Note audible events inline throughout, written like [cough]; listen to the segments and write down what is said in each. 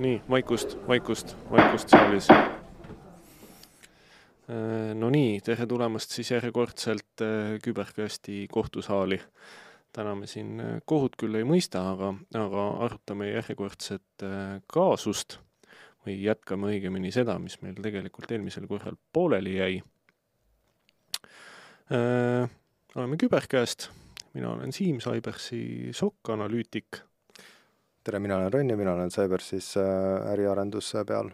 nii, vaikust, vaikust, vaikust saalis. no nii, tere tulemast siis järjekordselt Küberkästi kohtusaali. täna me siin kohut küll ei mõista, aga, aga arutame järjekordset kaasust või jätkame õigemini seda, mis meil tegelikult eelmisel korral pooleli jäi. oleme Küberkäest, mina olen Siim Cybersi sokk-analüütik tere, mina olen Ron ja mina olen Cybersis äh, äriarenduse peal.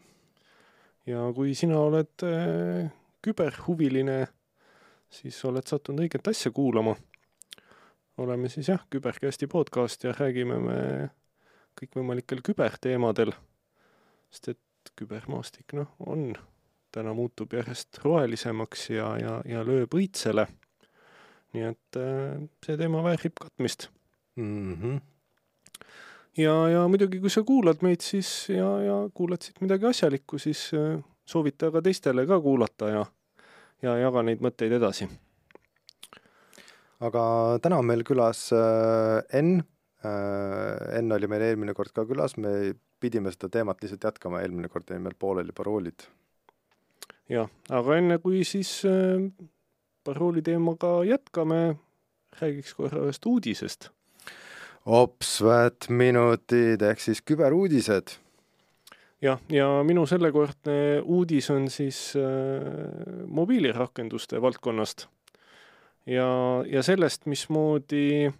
ja kui sina oled äh, küberhuviline, siis oled sattunud õiget asja kuulama. oleme siis jah, Kübercasti podcast ja räägime me kõikvõimalikel küberteemadel, sest et kübermaastik, noh, on, täna muutub järjest rohelisemaks ja, ja, ja lööb õitsele. nii et äh, see teema väärib katmist mm. -hmm ja, ja muidugi, kui sa kuulad meid, siis ja, ja kuulad siit midagi asjalikku, siis äh, soovita ka teistele ka kuulata ja, ja jaga neid mõtteid edasi. aga täna on meil külas äh, Enn äh,. Enn oli meil eelmine kord ka külas, me pidime seda teemat lihtsalt jätkama, eelmine kord jäi meil pooleli paroolid. jah, aga enne kui siis parooli teemaga jätkame, räägiks korra ühest uudisest Opsvat minutid ehk siis küberuudised. jah, ja minu sellekordne uudis on siis äh, mobiilirakenduste valdkonnast ja, ja sellest, mismoodi äh,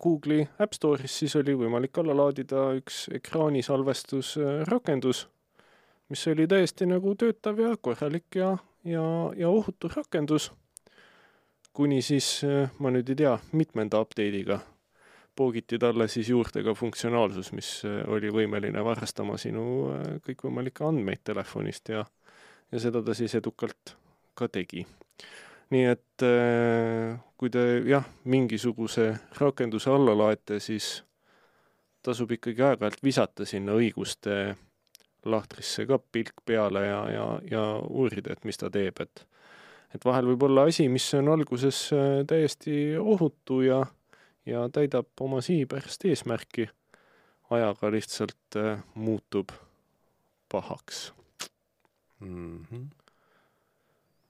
Google'i App Store'is siis oli võimalik alla laadida üks ekraanisalvestusrakendus, mis oli täiesti nagu töötav ja korralik ja, ja, ja ohutu rakendus. kuni siis, äh, ma nüüd ei tea, mitmenda update'iga poogiti talle siis juurde ka funktsionaalsus, mis äh, oli võimeline varastama sinu äh, kõikvõimalikke andmeid telefonist ja, ja seda ta siis edukalt ka tegi. nii et äh, kui te jah, mingisuguse rakenduse alla laete, siis tasub ikkagi aeg-ajalt visata sinna õiguste lahtrisse ka pilk peale ja, ja, ja uurida, et mis ta teeb, et et vahel võib olla asi, mis on alguses täiesti ohutu ja ja täidab oma sihipärast eesmärki, ajaga lihtsalt äh, muutub pahaks mm. -hmm.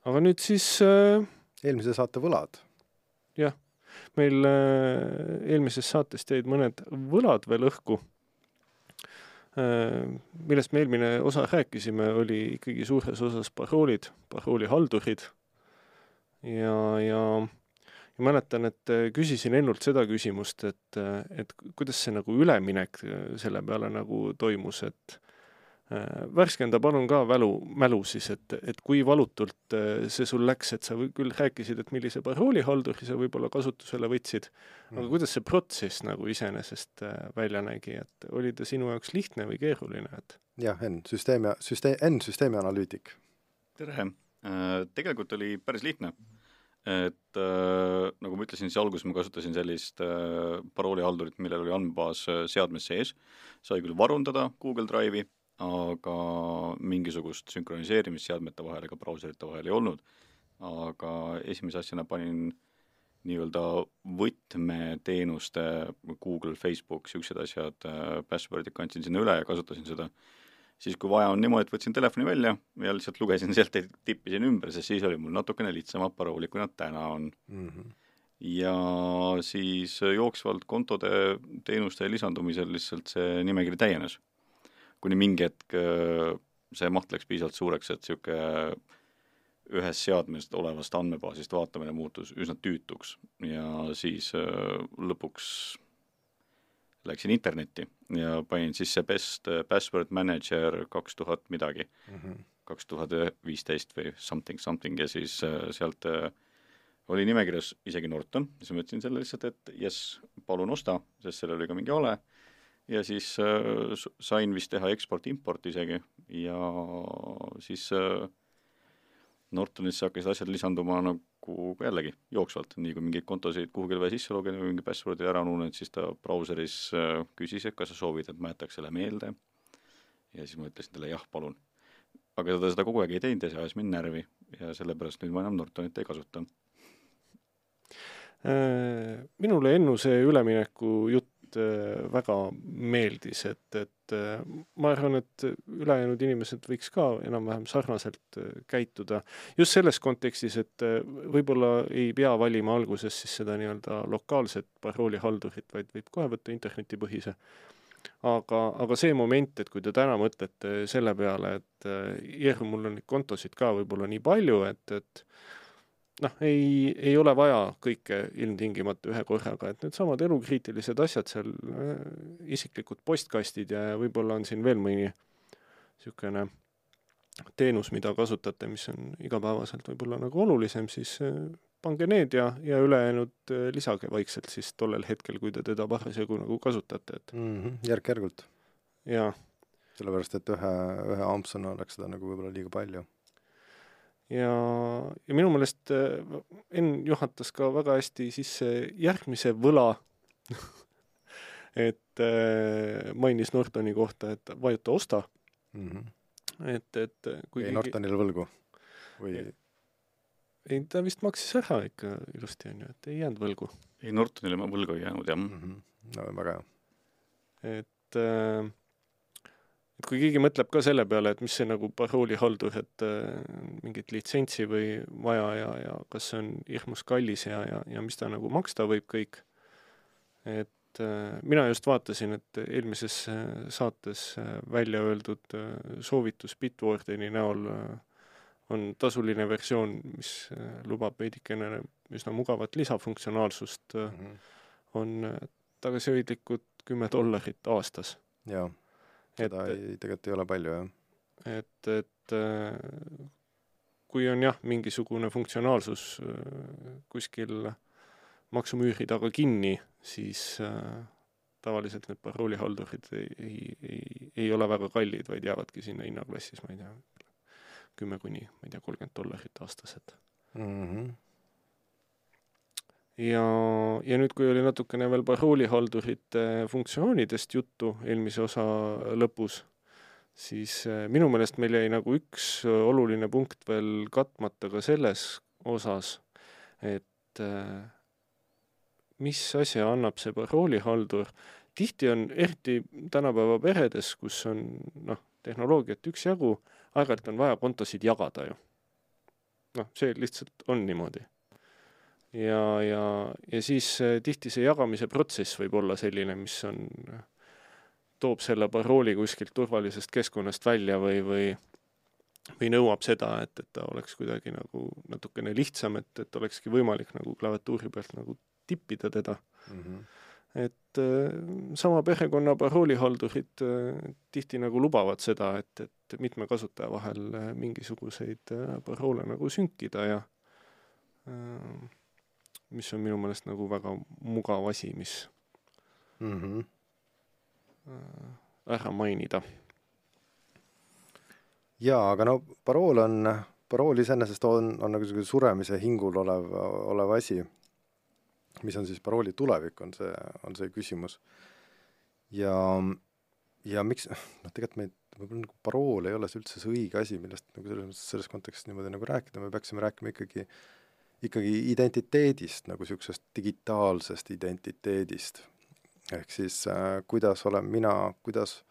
aga nüüd siis äh, eelmise saate võlad. jah, meil äh, eelmisest saatest jäid mõned võlad veel õhku äh,. millest me eelmine osa rääkisime, oli ikkagi suures osas paroolid, paroolihaldurid ja, ja ja mäletan, et äh, küsisin Ennult seda küsimust, et, äh, et kuidas see nagu üleminek äh, selle peale nagu toimus, et värskenda palun ka mälu, mälu siis, et, et kui valutult see sul läks, et sa küll rääkisid, et millise paroolihalduri sa võib-olla kasutusele võtsid, aga mm. kuidas see protsess nagu iseenesest välja nägi, et oli ta sinu jaoks lihtne või keeruline, et? jah, Enn, süsteemi, süsteem, Enn, süsteemianalüütik. tere! Tegelikult oli päris lihtne et äh, nagu ma ütlesin, siis alguses ma kasutasin sellist äh, paroolihaldurit, millel oli andmebaas äh, seadmes sees, sai küll varundada Google Drive'i, aga mingisugust sünkroniseerimist seadmete vahel ega brauserite vahel ei olnud. aga esimese asjana panin nii-öelda võtmeteenuste Google, Facebook, niisugused asjad äh,, password'i kandsin sinna üle ja kasutasin seda äh, siis kui vaja on niimoodi, et võtsin telefoni välja ja lihtsalt lugesin sealt, tippisin ümber, sest siis oli mul natukene lihtsamad paroolid, kui nad täna on mm. -hmm. ja siis jooksvalt kontode teenuste lisandumisel lihtsalt see nimekiri täienes. kuni mingi hetk äh, see maht läks piisavalt suureks, et niisugune ühest seadmest olevast andmebaasist vaatamine muutus üsna tüütuks ja siis äh, lõpuks läksin internetti ja panin sisse best äh, password manager kaks tuhat midagi, mhm. kaks tuhat viisteist või something something ja siis äh, sealt äh, oli nimekirjas isegi Norton, siis ma ütlesin selle lihtsalt, et jess, palun osta, sest sellel oli ka mingi ole, ja siis äh, sain vist teha eksport-import isegi ja siis äh, Nortonisse hakkasid asjad lisanduma nagu jällegi jooksvalt, nii kui mingeid kontosid kuhugi vaja sisse logida või mingi password'i ära ununenud, siis ta brauseris äh, küsis, et kas sa soovid, et ma jätaks selle meelde. ja siis ma ütlesin talle jah, palun. aga ta seda kogu aeg ei teinud ja see ajas mind närvi ja sellepärast nüüd ma enam Nortonit ei kasuta. Äh, minule Ennu see ülemineku jutt väga meeldis, et, et äh, ma arvan, et ülejäänud inimesed võiks ka enam-vähem sarnaselt äh, käituda. just selles kontekstis, et võib-olla ei pea valima alguses siis seda nii-öelda lokaalset paroolihaldurit, vaid võib kohe võtta internetipõhise. aga, aga see moment, et kui te täna mõtlete selle peale, et jah, mul on neid kontosid ka võib-olla nii palju, et, et noh, ei, ei ole vaja kõike ilmtingimata ühe korraga, et needsamad elukriitilised asjad seal, äh, isiklikud postkastid ja võib-olla on siin veel mõni niisugune teenus, mida kasutate, mis on igapäevaselt võib-olla nagu olulisem, siis äh, pange need ja, ja ülejäänud äh, lisage vaikselt siis tollel hetkel, kui te teda parasjagu nagu kasutate, et mm -hmm, järk-järgult. jaa. sellepärast, et ühe, ühe ampsuna oleks seda nagu võib-olla liiga palju ja, ja minu meelest äh, Enn juhatas ka väga hästi sisse järgmise võla [laughs] et äh, mainis Nortoni kohta, et vajuta osta mm. -hmm. et, et kui jäi Nortonile võlgu või? ei, ta vist maksis ära ikka ilusti, on ju, et ei jäänud võlgu. ei, Nortonile ma võlgu ei jäänud, jah mm. -hmm. no väga hea. et äh, et kui keegi mõtleb ka selle peale, et mis see nagu paroolihaldur, et äh, mingit litsentsi või vaja ja, ja kas see on hirmus kallis ja, ja, ja mis ta nagu maksta võib kõik, et äh, mina just vaatasin, et eelmises äh, saates äh, välja öeldud äh, soovitus Bitwardeni näol äh, on tasuline versioon, mis lubab veidikene üsna mugavat lisafunktsionaalsust mm -hmm. on tagasihoidlikud kümme dollarit aastas. jaa seda et, ei, tegelikult ei ole palju, jah. et, et äh, kui on jah, mingisugune funktsionaalsus äh, kuskil maksumüüri taga kinni, siis äh, tavaliselt need paroolihaldurid ei, ei, ei, ei ole väga kallid, vaid jäävadki sinna hinnaklassis, ma ei tea, kümme kuni, ma ei tea, kolmkümmend dollarit aastas, et mm. -hmm ja, ja nüüd, kui oli natukene veel paroolihaldurite funktsioonidest juttu eelmise osa lõpus, siis eh, minu meelest meil jäi nagu üks oluline punkt veel katmata ka selles osas, et eh, mis asja annab see paroolihaldur. tihti on, eriti tänapäeva peredes, kus on noh, tehnoloogiat üksjagu, aeg-ajalt on vaja kontosid jagada ju. noh, see lihtsalt on niimoodi ja, ja, ja siis äh, tihti see jagamise protsess võib olla selline, mis on, toob selle parooli kuskilt turvalisest keskkonnast välja või, või või nõuab seda, et, et ta oleks kuidagi nagu natukene lihtsam, et, et olekski võimalik nagu klaviatuuri pealt nagu tippida teda mm. -hmm. et äh, sama perekonna paroolihaldurid äh, tihti nagu lubavad seda, et, et mitme kasutaja vahel äh, mingisuguseid äh, paroole nagu sünkida ja äh, mis on minu meelest nagu väga mugav asi, mis mm -hmm. ära mainida. jaa, aga no parool on, parool iseenesest on, on nagu niisugune suremise hingul olev, olev asi. mis on siis parooli tulevik, on see, on see küsimus. ja, ja miks, noh, tegelikult me võib-olla nagu parool ei ole see üldse see õige asi, millest nagu selles selles kontekstis niimoodi nagu rääkida, me peaksime rääkima ikkagi äh, ikkagi identiteedist, nagu niisugusest digitaalsest identiteedist. ehk siis äh, kuidas olen mina, kuidas,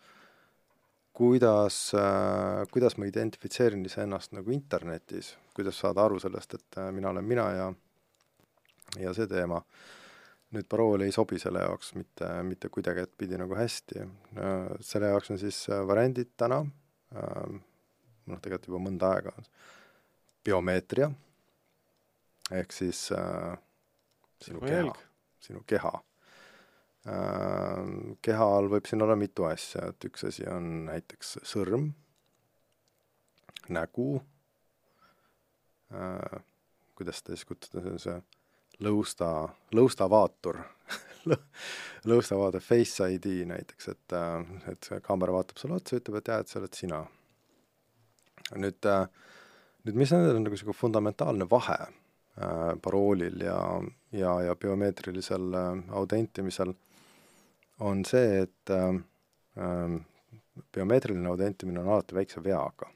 kuidas äh,, kuidas ma identifitseerin iseennast nagu internetis, kuidas saada aru sellest, et äh, mina olen mina ja ja see teema. nüüd parool ei sobi selle jaoks mitte, mitte kuidagi, et pidi nagu hästi äh,. selle jaoks on siis äh, variandid täna äh,, noh, tegelikult juba mõnda aega, biomeetria ehk siis äh, sinu keha, sinu keha äh,. keha all võib siin olla mitu asja, et üks asi on näiteks sõrm, nägu äh,, kuidas seda siis kutsuda, see on see lõusta, [laughs] lõustavaatur lõustavaader Face ID näiteks, et, äh, et see kaamera vaatab sulle otsa, ütleb, et jaa, et see oled sina. nüüd, äh, nüüd mis nendel on nagu niisugune fundamentaalne vahe paroolil ja, ja, ja biomeetrilisel äh, autentimisel, on see, et äh, biomeetriline autentimine on alati väikse veaga.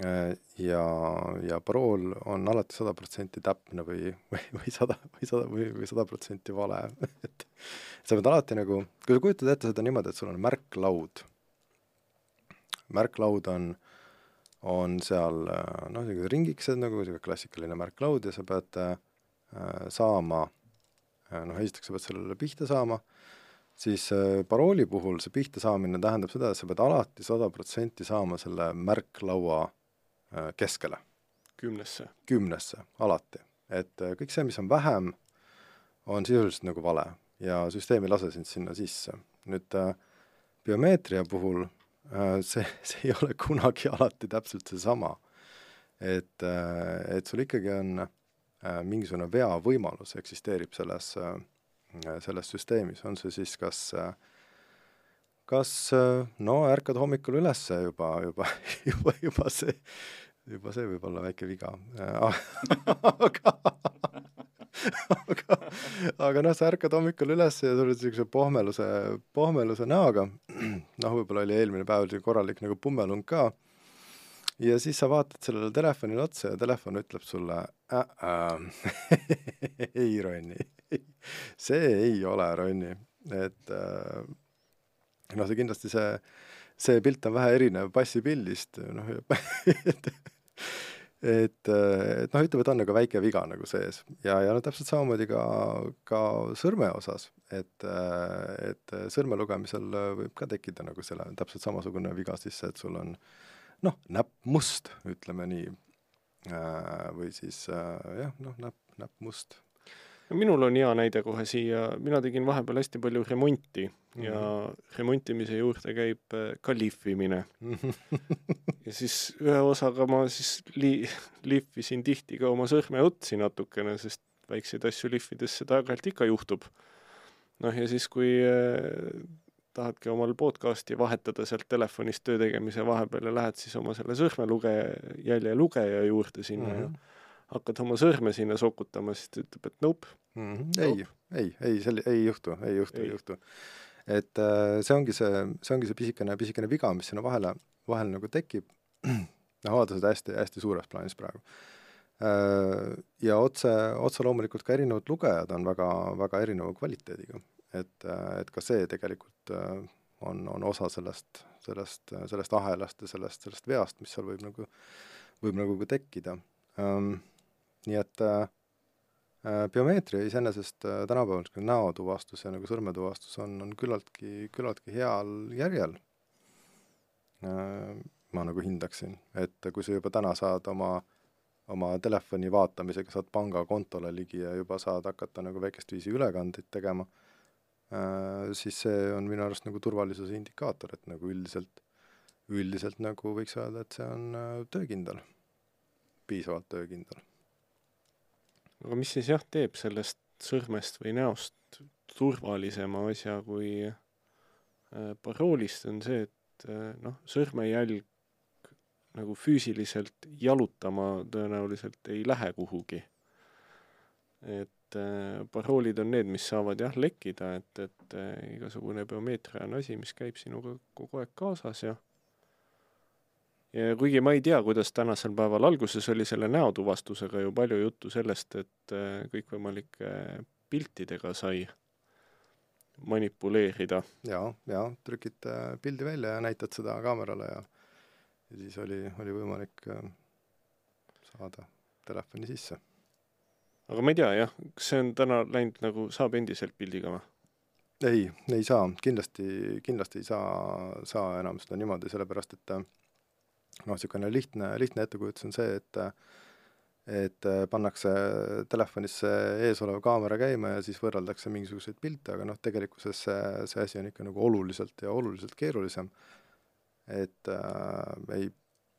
Äh, ja, ja parool on alati sada protsenti täpne või, või, või sada, või sada, või, või sada protsenti vale [laughs] et sa pead alati nagu, kui sa kujutad ette seda niimoodi, et sul on märklaud, märklaud on, on seal noh, niisugused ringikesed nagu niisugune klassikaline märklaud ja sa pead äh, saama äh,, noh, esiteks sa pead sellele pihta saama, siis äh, parooli puhul see pihta saamine tähendab seda, et sa pead alati sada protsenti saama selle märklaua äh, Äh, keskele. kümnesse? kümnesse, alati. et äh, kõik see, mis on vähem, on sisuliselt nagu vale ja süsteem ei lase sind sinna sisse. nüüd äh, biomeetria puhul see, [laughs] see ei ole kunagi alati täpselt seesama. et, et sul ikkagi on mingisugune veavõimalus eksisteerib selles, selles süsteemis, on see siis kas kas no ärkad hommikul üles juba, juba, [laughs] juba, juba see juba see võib olla väike viga aga aga, aga noh, sa ärkad hommikul üles ja sa oled niisuguse pohmeluse, pohmeluse näoga, noh, võib-olla oli eelmine päev oli korralik nagu pummelung ka, ja siis sa vaatad sellele telefonile otsa ja telefon ütleb sulle äh, äh, [laughs] ei, Ronni, see ei ole Ronni, et äh, noh, see kindlasti see see pilt on vähe erinev passipildist, noh [laughs] et et, noh, ütleme, et on nagu väike viga nagu sees ja, ja no täpselt samamoodi ka, ka sõrme osas, et, et sõrme lugemisel võib ka tekkida nagu selle täpselt samasugune viga sisse, et sul on noh, näpp must, ütleme nii. või siis jah, noh, näpp, näpp must minul on hea näide kohe siia, mina tegin vahepeal hästi palju remonti. Ja mhm. remontimise juurde käib äh, ka lihvimine [laughs] ja siis ühe osaga ma siis li-, lihvisin tihti ka oma sõrmeotsi natukene, sest väikseid asju lihvides seda aeg-ajalt ikka juhtub. noh, ja siis, kui äh, tahadki omal podcasti vahetada sealt telefonist töö tegemise vahepeal ja lähed siis oma selle sõrmelugeja, jäljelugeja juurde sinna mm -hmm. ja mhm hakkad oma sõrme sinna sokutama, siis ta ütleb, et nope mm. -hmm. ei, ei, ei, see ei juhtu, ei juhtu, ei juhtu. Et äh, see ongi see, see ongi see pisikene, pisikene viga, mis sinna vahele, vahele nagu tekib. noh, vaata seda hästi, hästi suures plaanis praegu äh,. ja otse, otse loomulikult ka erinevad lugejad on väga, väga erineva kvaliteediga. et, äh, et ka see tegelikult on, on osa sellest, sellest, sellest ahelast ja sellest, sellest veast, mis seal võib nagu, võib nagu ka tekkida um, nii et äh, biomeetria iseenesest äh, tänapäeval niisugune näotuvastus ja nagu sõrmetuvastus on, on küllaltki, küllaltki heal järjel äh,. ma nagu hindaksin, et kui sa juba täna saad oma, oma telefoni vaatamisega, saad pangakontole ligi ja juba saad hakata nagu väikest viisi ülekandeid tegema äh,, siis see on minu arust nagu turvalisuse indikaator, et nagu üldiselt, üldiselt nagu võiks öelda, et see on äh, töökindel, piisavalt töökindel aga mis siis jah, teeb sellest sõrmest või näost turvalisema asja kui äh, paroolist, on see, et äh, noh, sõrmejälg nagu füüsiliselt jalutama tõenäoliselt ei lähe kuhugi. et äh, paroolid on need, mis saavad jah lekkida, et, et igasugune biomeetria on asi, mis käib sinuga kogu aeg kaasas ja ja kuigi ma ei tea, kuidas tänasel päeval, alguses oli selle näotuvastusega ju palju juttu sellest, et äh, kõikvõimalike piltidega sai manipuleerida. jaa, jaa, trükid äh, pildi välja ja näitad seda kaamerale ja ja siis oli, oli võimalik äh, saada telefoni sisse. aga ma ei tea jah, kas see on täna läinud nagu, saab endiselt pildiga või? ei, ei saa, kindlasti, kindlasti ei saa, saa enam seda niimoodi, sellepärast et äh, noh, niisugune lihtne, lihtne ettekujutus on see, et et pannakse telefonisse eesolev kaamera käima ja siis võrreldakse mingisuguseid pilte, aga noh, tegelikkuses see, see asi on ikka nagu oluliselt ja oluliselt keerulisem. et äh, ei,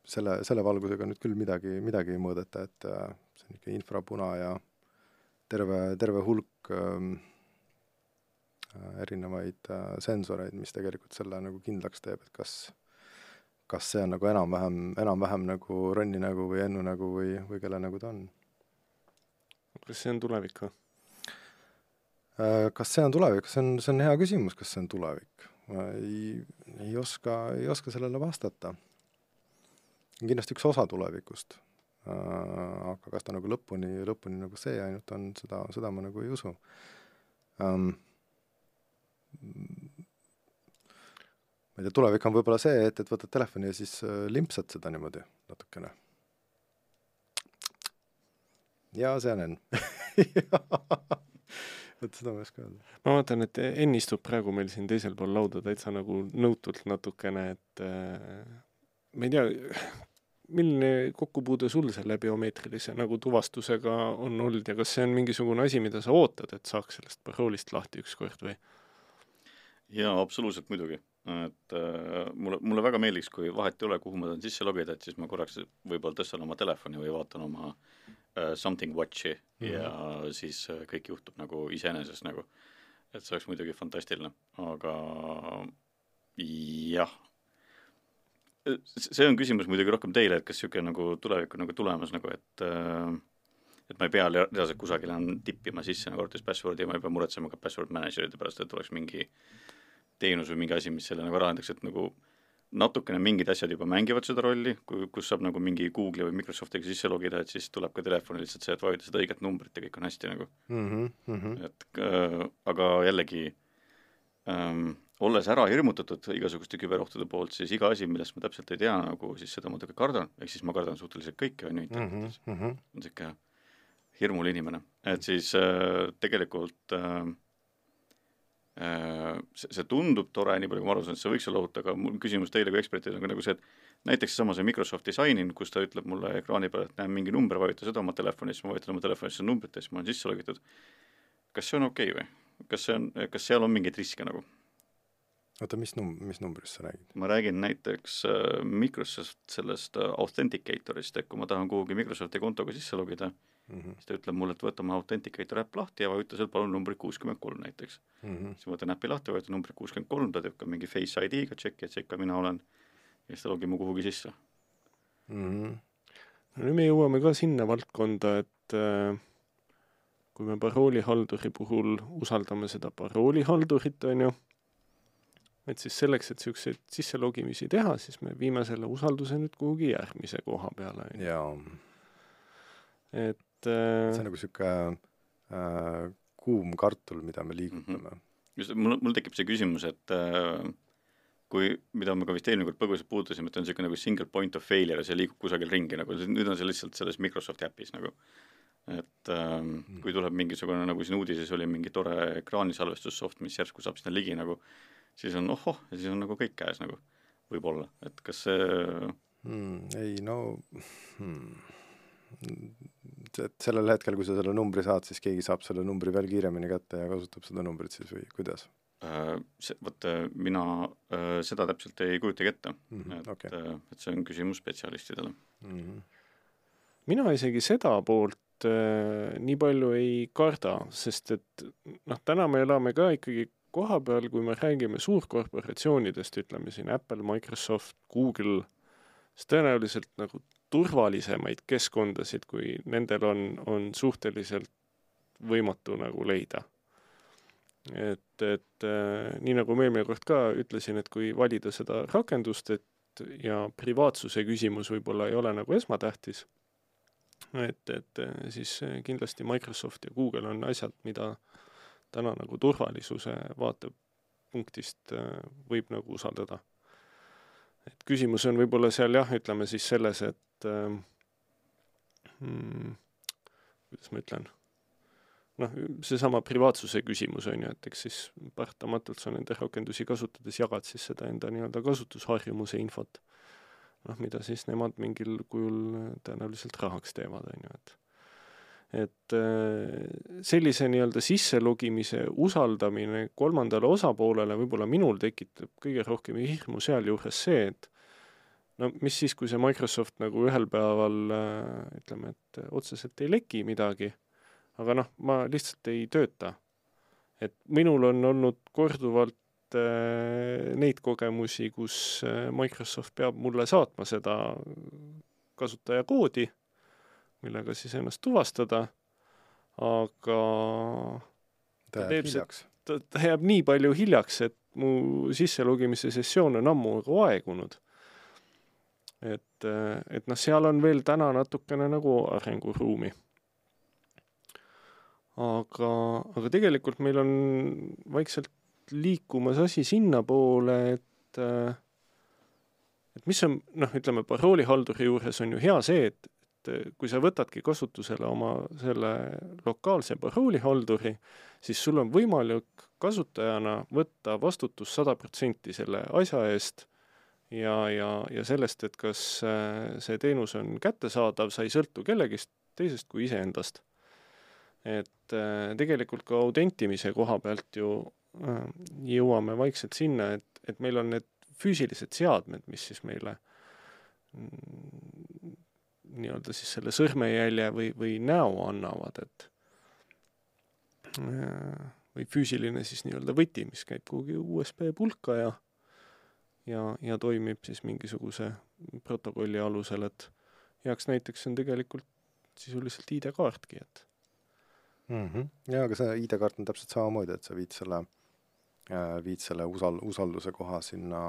selle, selle valgusega nüüd küll midagi, midagi ei mõõdeta, et äh, see on ikka infrapuna ja terve, terve hulk ähm, äh, erinevaid äh, sensoreid, mis tegelikult selle nagu kindlaks teeb, et kas kas see on nagu enam-vähem, enam-vähem nagu Ronni nägu või Ennu nägu või, või kelle nägu ta on. kas see on tulevik või? Äh, kas see on tulevik, see on, see on hea küsimus, kas see on tulevik. ma ei, ei oska, ei oska sellele vastata. kindlasti üks osa tulevikust äh,. aga kas ta nagu lõpuni, lõpuni nagu see ainult on, seda, seda ma nagu ei usu ähm,. Ma ei tea, tulevik on võib-olla see, et, et võtad telefoni ja siis äh, limpsad seda niimoodi natukene. ja see on Enn [laughs] vot seda ma ei oska öelda. ma vaatan, et Enn istub praegu meil siin teisel pool lauda täitsa nagu nõutult natukene, et äh, ma ei tea, milline kokkupuude sul selle biomeetrilise nagu tuvastusega on olnud ja kas see on mingisugune asi, mida sa ootad, et saaks sellest paroolist lahti ükskord või? jaa, absoluutselt muidugi. Et äh, mulle, mulle väga meeldiks, kui vahet ei ole, kuhu ma tahan sisse logida, et siis ma korraks võib-olla tõstan oma telefoni või vaatan oma uh, Something Watchi mm -hmm. ja siis uh, kõik juhtub nagu iseenesest nagu. et see oleks muidugi fantastiline, aga jah, see on küsimus muidugi rohkem teile, et kas niisugune nagu tulevik on nagu tulemas nagu, et uh, et ma ei pea reaalselt kusagile tippima sisse nagu arvates password'i, ma ei pea muretsema ka password manager'ide pärast, et oleks mingi teenus või mingi asi, mis selle nagu ära andeks, et nagu natukene mingid asjad juba mängivad seda rolli, kui, kus saab nagu mingi Google'i või Microsoftiga sisse logida, et siis tuleb ka telefoni lihtsalt see, et vajuta seda õiget numbrit ja kõik on hästi nagu mm. -hmm. et äh, aga jällegi ähm, olles ära hirmutatud igasuguste küberohtude poolt, siis iga asi, millest ma täpselt ei tea, nagu siis seda ma natuke kardan, ehk siis ma kardan suhteliselt kõike, on ju, internetis mm. -hmm. on niisugune hirmul inimene, et siis äh, tegelikult Äh, see, see tundub tore, nii palju kui ma aru saan, et see võiks olla ohutu, aga mul küsimus teile kui ekspertidele on nagu see, et näiteks seesama see Microsofti sign in, kus ta ütleb mulle ekraani peal, et näen mingi number, vajuta seda oma telefonis, ma vajutan oma telefonis seda numbrit ja siis ma olen sisse logitud. kas see on okei okay või? kas see on, kas seal on mingeid riske nagu? oota, mis num-, mis numbrist sa räägid? ma räägin näiteks äh, Microsoft sellest äh, Authenticatorist, et kui ma tahan kuhugi Microsofti kontoga sisse logida äh,, mm, -hmm. siis ta ütleb mulle, et võta oma Authenticator äpp lahti ja vajuta sealt palun numbrit kuuskümmend kolm näiteks mm. -hmm. siis ma võtan äpi lahti, vajutan numbrit kuuskümmend kolm, ta teeb ka mingi Face ID-ga tšeki, et see ikka mina olen, ja siis ta logib mu kuhugi sisse mm. -hmm. no nüüd me jõuame ka sinna valdkonda, et äh, kui me paroolihalduri puhul usaldame seda paroolihaldurit, on ju, et siis selleks, et niisuguseid sisselogimisi teha, siis me viime selle usalduse nüüd kuhugi järgmise koha peale, on ju. Et et see on nagu niisugune äh, kuum kartul, mida me liigutame mm. -hmm. just, mul, mul tekib see küsimus, et äh, kui, mida me ka vist eelmine kord põgusalt puudutasime, et on niisugune nagu single point of failure ja see liigub kusagil ringi nagu, nüüd on see lihtsalt selles Microsofti äpis nagu. et ähm, mm. kui tuleb mingisugune, nagu siin uudises oli, mingi tore ekraanisalvestussoft, mis järsku saab sinna ligi nagu, siis on ohoh, ja siis on nagu kõik käes nagu, võib-olla, et kas see mm, ei no hmm et sellel hetkel, kui sa selle numbri saad, siis keegi saab selle numbri veel kiiremini kätte ja kasutab seda numbrit siis või kuidas? Äh, see, vot äh, mina äh, seda täpselt ei kujutagi ette mm, -hmm, et okay., et see on küsimus spetsialistidele mm. -hmm. mina isegi seda poolt äh, nii palju ei karda, sest et noh, täna me elame ka ikkagi koha peal, kui me räägime suurkorporatsioonidest, ütleme siin Apple, Microsoft, Google, siis tõenäoliselt nagu turvalisemaid keskkondasid, kui nendel on, on suhteliselt võimatu nagu leida. et, et äh, nii nagu ma eelmine kord ka ütlesin, et kui valida seda rakendust, et ja privaatsuse küsimus võib-olla ei ole nagu esmatähtis, et, et äh, siis kindlasti Microsoft ja Google on asjad, mida täna nagu turvalisuse vaatepunktist äh, võib nagu usaldada. Et küsimus on võib-olla seal jah, ütleme siis selles, et hmm, kuidas ma ütlen, noh, seesama privaatsuse küsimus on ju, et eks siis paratamatult sa nende rakendusi kasutades jagad siis seda enda nii-öelda kasutusharjumuse infot, noh, mida siis nemad mingil kujul tõenäoliselt rahaks teevad, on ju, et et äh, sellise nii-öelda sisselogimise usaldamine kolmandale osapoolele võib-olla minul tekitab kõige rohkem hirmu sealjuures see, et no mis siis, kui see Microsoft nagu ühel päeval äh, ütleme, et otseselt ei leki midagi, aga noh, ma lihtsalt ei tööta. et minul on olnud korduvalt äh, neid kogemusi, kus Microsoft peab mulle saatma seda kasutajakoodi, millega siis ennast tuvastada, aga ta jääb hiljaks. ta, ta jääb nii palju hiljaks, et mu sisselogimise sessioon on ammu nagu aegunud et, et noh, seal on veel täna natukene nagu arenguruumi. aga, aga tegelikult meil on vaikselt liikumas asi sinnapoole, et et mis on, noh, ütleme paroolihalduri juures on ju hea see, et, et kui sa võtadki kasutusele oma selle lokaalse paroolihalduri, siis sul on võimalik kasutajana võtta vastutus sada protsenti selle asja eest ja, ja, ja sellest, et kas äh, see teenus on kättesaadav, sa ei sõltu kellegist teisest kui iseendast. et äh, tegelikult ka autentimise koha pealt ju jõuame vaikselt sinna, et, et meil on need füüsilised seadmed, mis siis meile mm, nii-öelda siis selle sõrmejälje või, või näo annavad, et või füüsiline siis nii-öelda võti, mis käib kuhugi USB pulka ja ja, ja toimib siis mingisuguse protokolli alusel, et heaks näiteks on tegelikult sisuliselt ID-kaartki, et mm. -hmm. jaa, aga see ID-kaart on täpselt samamoodi, et sa viid selle, äh, viid selle usal-, usalduse koha sinna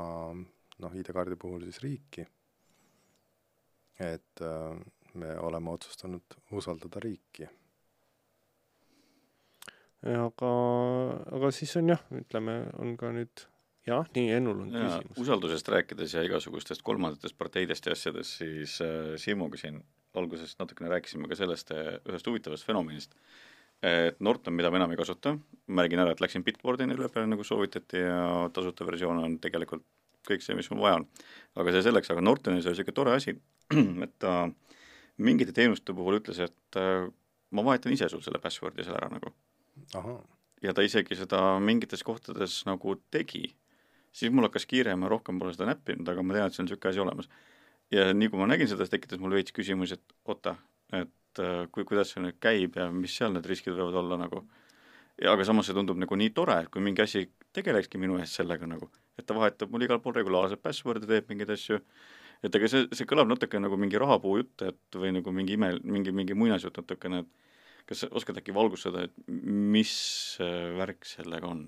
noh, ID-kaardi puhul siis riiki. Et äh, me oleme otsustanud usaldada riiki aga, aga siis on jah, ütleme, on ka nüüd jah, nii, Ennul on ja, küsimus. usaldusest rääkides ja igasugustest kolmandatest parteidest ja asjadest, siis äh, Siimuga siin alguses natukene rääkisime ka sellest äh, ühest huvitavast fenomenist, et Norton, mida ma enam ei kasuta, märgin ära, et läksin Bitboardini üle peale, nagu soovitati ja tasuta versioon on tegelikult kõik see, mis mul vaja on. aga see selleks, aga Nortonis oli niisugune tore asi, [clears throat] et ta mingite teenuste puhul ütles, et äh, ma vahetan ise sul selle password'i seal ära nagu. ja ta isegi seda mingites kohtades nagu tegi siis mul hakkas kiire, ma rohkem pole seda näppinud, aga ma tean, et see on niisugune asi olemas. ja nii kui ma nägin seda, see tekitas mul veits küsimusi, et oota, et äh, kui, kuidas see nüüd käib ja mis seal need riskid võivad olla nagu. ja aga samas see tundub nagu nii tore, et kui mingi asi tegelekski minu eest sellega nagu, et ta vahetab mul igal pool regulaarselt password'e, teeb mingeid asju, et ega see, see kõlab natuke nagu mingi rahapuu jutt, et või nagu mingi ime, mingi, mingi muinasjutt natukene, et kas sa oskad äkki valgustada, et mis värk sellega on?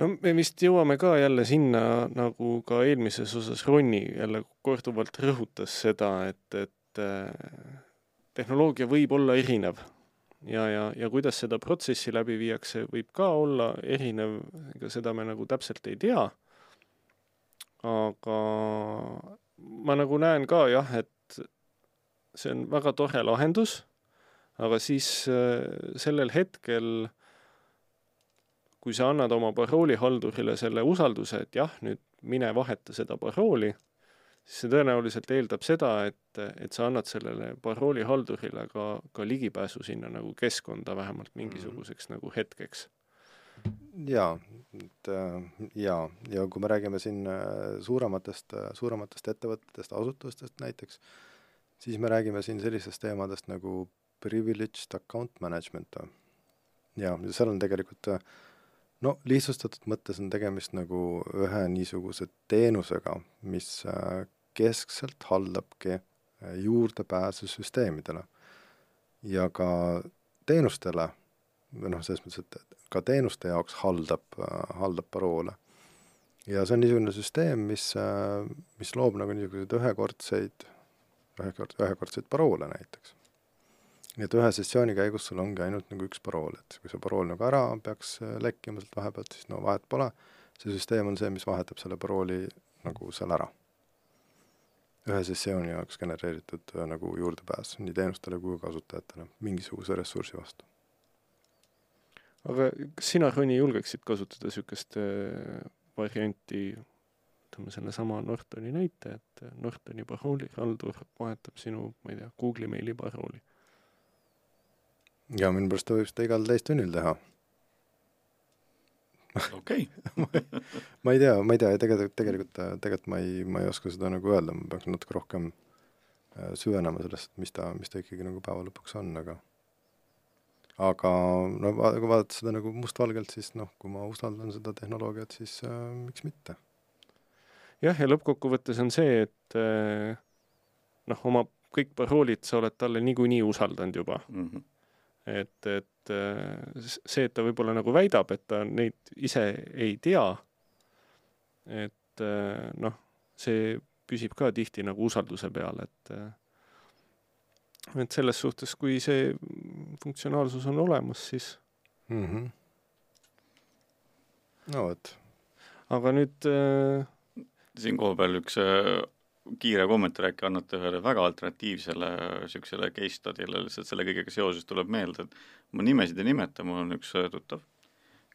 no me vist jõuame ka jälle sinna, nagu ka eelmises osas Ronni jälle korduvalt rõhutas seda, et, et äh, tehnoloogia võib olla erinev ja, ja, ja kuidas seda protsessi läbi viiakse, võib ka olla erinev, ega seda me nagu täpselt ei tea. aga ma nagu näen ka jah, et see on väga tore lahendus, aga siis äh, sellel hetkel kui sa annad oma paroolihaldurile selle usalduse, et jah, nüüd mine vaheta seda parooli, see tõenäoliselt eeldab seda, et, et sa annad sellele paroolihaldurile ka, ka ligipääsu sinna nagu keskkonda vähemalt mingisuguseks mm -hmm. nagu hetkeks. jaa, et jaa, ja kui me räägime siin äh, suurematest, äh, suurematest ettevõtetest, asutustest näiteks, siis me räägime siin sellistest teemadest nagu privileged account management. ja seal on tegelikult äh, no lihtsustatud mõttes on tegemist nagu ühe niisuguse teenusega, mis äh, keskselt haldabki äh, juurdepääsu süsteemidele. ja ka teenustele, või noh, selles mõttes, et ka teenuste jaoks haldab, äh, haldab paroole. ja see on niisugune süsteem, mis, mis loob nagu niisuguseid ühekordseid, ühekord, ühekordseid paroole näiteks nii et ühe sessiooni käigus sul ongi ainult nagu üks parool, et kui see parool nagu ära peaks äh, lekkima sealt vahepealt, siis no vahet pole, see süsteem on see, mis vahetab selle parooli nagu seal ära. Ühe sessiooni jaoks genereeritud äh, nagu juurdepääs nii teenustele kui kasutajatele mingisuguse ressursi vastu. aga kas sina, Rõni, julgeksid kasutada niisugust äh, varianti, ütleme sellesama Nortoni näite, et Nortoni paroolihaldur vahetab sinu, ma ei tea, Google'i meili parooli ja minu pärast ta võib seda igal täistunnil teha. Okei. [laughs] ma ei tea, ma ei tea, tegelikult, tegelikult, tegelikult ma ei, ma ei oska seda nagu öelda, ma peaks natuke rohkem äh, süvenema sellest, mis ta, mis ta ikkagi nagu päeva lõpuks on, aga aga no kui vaadata seda nagu mustvalgelt, siis noh, kui ma usaldan seda tehnoloogiat, siis äh, miks mitte. jah, ja lõppkokkuvõttes on see, et äh, noh, oma kõik paroolid sa oled talle niikuinii usaldanud juba mm. -hmm et, et äh, see, et ta võib-olla nagu väidab, et ta neid ise ei tea, et äh, noh, see püsib ka tihti nagu usalduse peal, et et selles suhtes, kui see funktsionaalsus on olemas, siis mm. -hmm. no vot. aga nüüd äh... siin kohapeal üks äh, kiire kommentaar äkki annate ühele väga alternatiivsele niisugusele case study'le, lihtsalt selle kõigega seoses tuleb meelde, et ma nimesid ei nimeta, mul on üks äh, tuttav,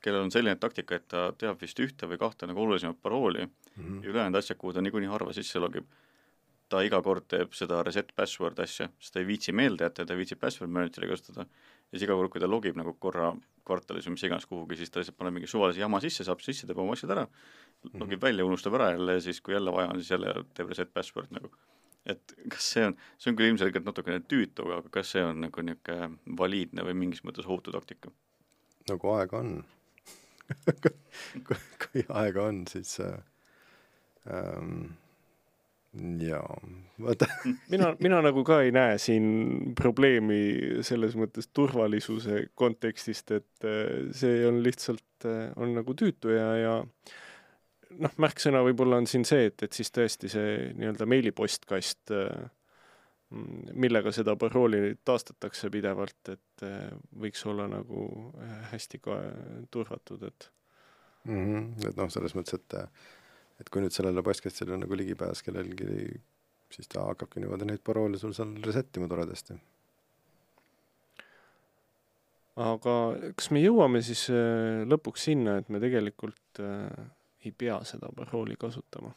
kellel on selline taktika, et ta teab vist ühte või kahte nagu olulisemat parooli mm -hmm. ja ülejäänud asjad, kuhu ta niikuinii harva sisse logib, ta iga kord teeb seda reset password asja, sest ta ei viitsi meelde jätta, ta ei viitsi password manager'i kasutada ja siis iga kord, kui ta logib nagu korra kvartalis või mis iganes kuhugi, siis ta lihtsalt paneb mingi suvalise jama sisse, saab sisse, teeb oma asjad ära, logib mm -hmm. välja, unustab ära jälle ja siis, kui jälle vaja on, siis jälle teeb reset password nagu. et kas see on, see on küll ilmselgelt natukene tüütu, aga kas see on nagu niisugune valiidne või mingis mõttes ohutu taktika? nagu aega on [laughs] kui, kui aega on, siis äh, ähm, jaa, vaata [laughs] mina, mina nagu ka ei näe siin probleemi selles mõttes turvalisuse kontekstist, et äh, see on lihtsalt, äh, on nagu tüütu ja, ja noh, märksõna võib-olla on siin see, et, et siis tõesti see nii-öelda meilipostkast, äh, millega seda parooli taastatakse pidevalt, et võiks olla nagu hästi ka turvatud, et mm. -hmm. et noh, selles mõttes, et et kui nüüd sellele postkastile on nagu ligipääs kellelgi, siis ta hakkabki niimoodi neid paroole sul seal reset ima toredasti. aga kas me jõuame siis äh, lõpuks sinna, et me tegelikult äh, ei pea seda parooli kasutama?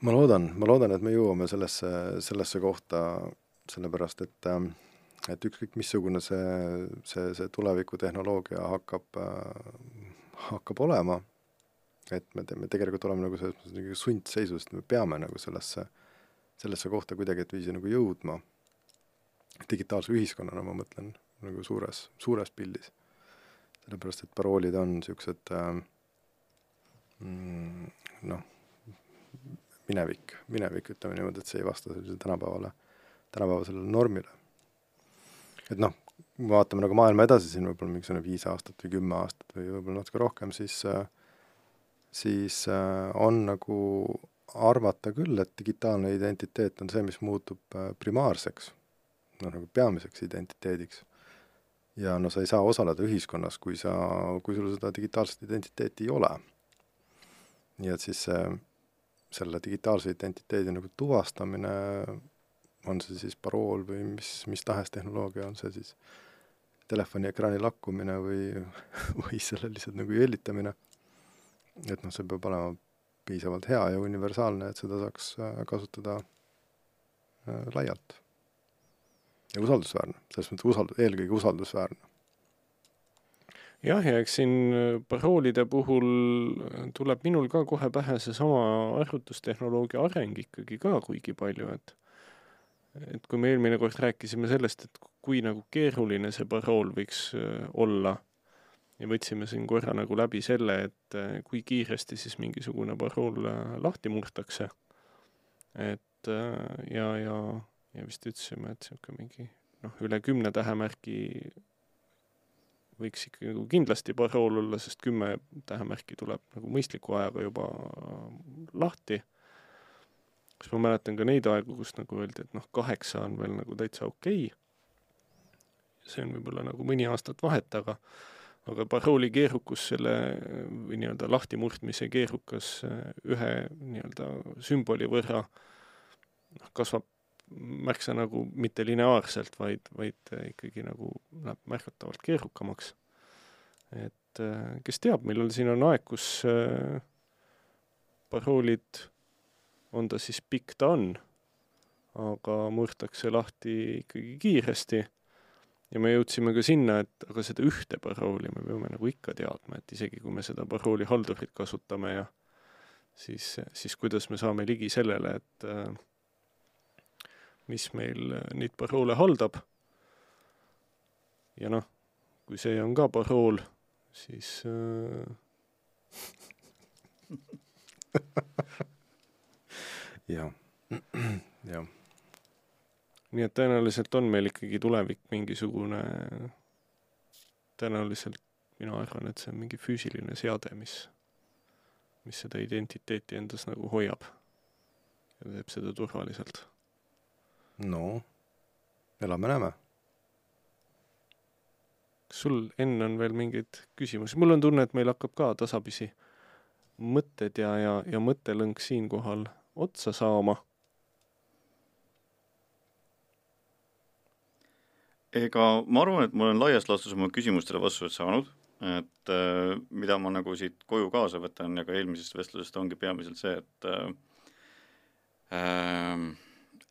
ma loodan, ma loodan, et me jõuame sellesse, sellesse kohta, sellepärast et äh, et ükskõik missugune see, see, see tulevikutehnoloogia hakkab äh,, hakkab olema et me teeme, tegelikult oleme nagu selles mõttes nagu sundseisus, et me peame nagu sellesse, sellesse kohta kuidagiviisi nagu jõudma, digitaalse ühiskonnana ma mõtlen, nagu suures, suures pildis. sellepärast, et paroolid on niisugused äh, mm, noh, minevik, minevik, ütleme niimoodi, et see ei vasta sellisele tänapäevale, tänapäevasele normile. et noh, kui me vaatame nagu maailma edasi siin võib-olla mingisugune viis aastat või kümme aastat või võib-olla natuke rohkem, siis äh, siis äh, on nagu arvata küll, et digitaalne identiteet on see, mis muutub äh, primaarseks, noh nagu peamiseks identiteediks. ja no sa ei saa osaleda ühiskonnas, kui sa, kui sul seda digitaalset identiteeti ei ole. nii et siis see, selle digitaalse identiteedi nagu tuvastamine, on see siis parool või mis, mis tahes tehnoloogia, on see siis telefoniekraani lakkumine või, või selle lihtsalt nagu jällitamine et noh, see peab olema piisavalt hea ja universaalne, et seda saaks äh, kasutada äh, laialt. ja usaldusväärne, selles mõttes usald-, eelkõige usaldusväärne. jah, ja eks siin äh, paroolide puhul tuleb minul ka kohe pähe seesama arvutustehnoloogia areng ikkagi ka kuigi palju, et et kui me eelmine kord rääkisime sellest, et kui nagu keeruline see parool võiks olla ja võtsime siin korra nagu läbi selle, et äh, kui kiiresti siis mingisugune parool äh, lahti murtakse. et äh, ja, ja, ja vist ütlesime, et niisugune mingi noh, üle kümne tähemärgi võiks ikkagi nagu kindlasti parool olla, sest kümme tähemärki tuleb nagu mõistliku ajaga juba lahti. kas ma mäletan ka neid aegu, kus nagu öeldi, et noh, kaheksa on veel nagu täitsa okei okay.. see on võib-olla nagu mõni aastat vahet, aga aga parooli keerukus selle või nii-öelda lahtimurdmise keerukas ühe nii-öelda sümboli võrra noh, kasvab märksa nagu mitte lineaarselt, vaid, vaid ikkagi nagu läheb märgatavalt keerukamaks. et kes teab, millal siin on aeg, kus paroolid, on ta siis pikk, ta on, aga murtakse lahti ikkagi kiiresti ja me jõudsime ka sinna, et aga seda ühte parooli me peame nagu ikka teadma, et isegi kui me seda parooli haldurit kasutame ja siis, siis kuidas me saame ligi sellele, et äh, mis meil neid paroole haldab. ja noh, kui see on ka parool, siis äh... [laughs] jah, [clears throat] jah nii et tõenäoliselt on meil ikkagi tulevik mingisugune, tõenäoliselt mina arvan, et see on mingi füüsiline seade, mis, mis seda identiteeti endas nagu hoiab. ja teeb seda turvaliselt. no elame-näeme. kas sul, Enn, on veel mingeid küsimusi? mul on tunne, et meil hakkab ka tasapisi mõtted ja, ja, ja mõttelõng siinkohal otsa saama. Ega ma arvan, et ma olen laias laastus oma küsimustele vastused saanud, et äh, mida ma nagu siit koju kaasa võtan ja ka eelmisest vestlusest ongi peamiselt see, et äh, äh,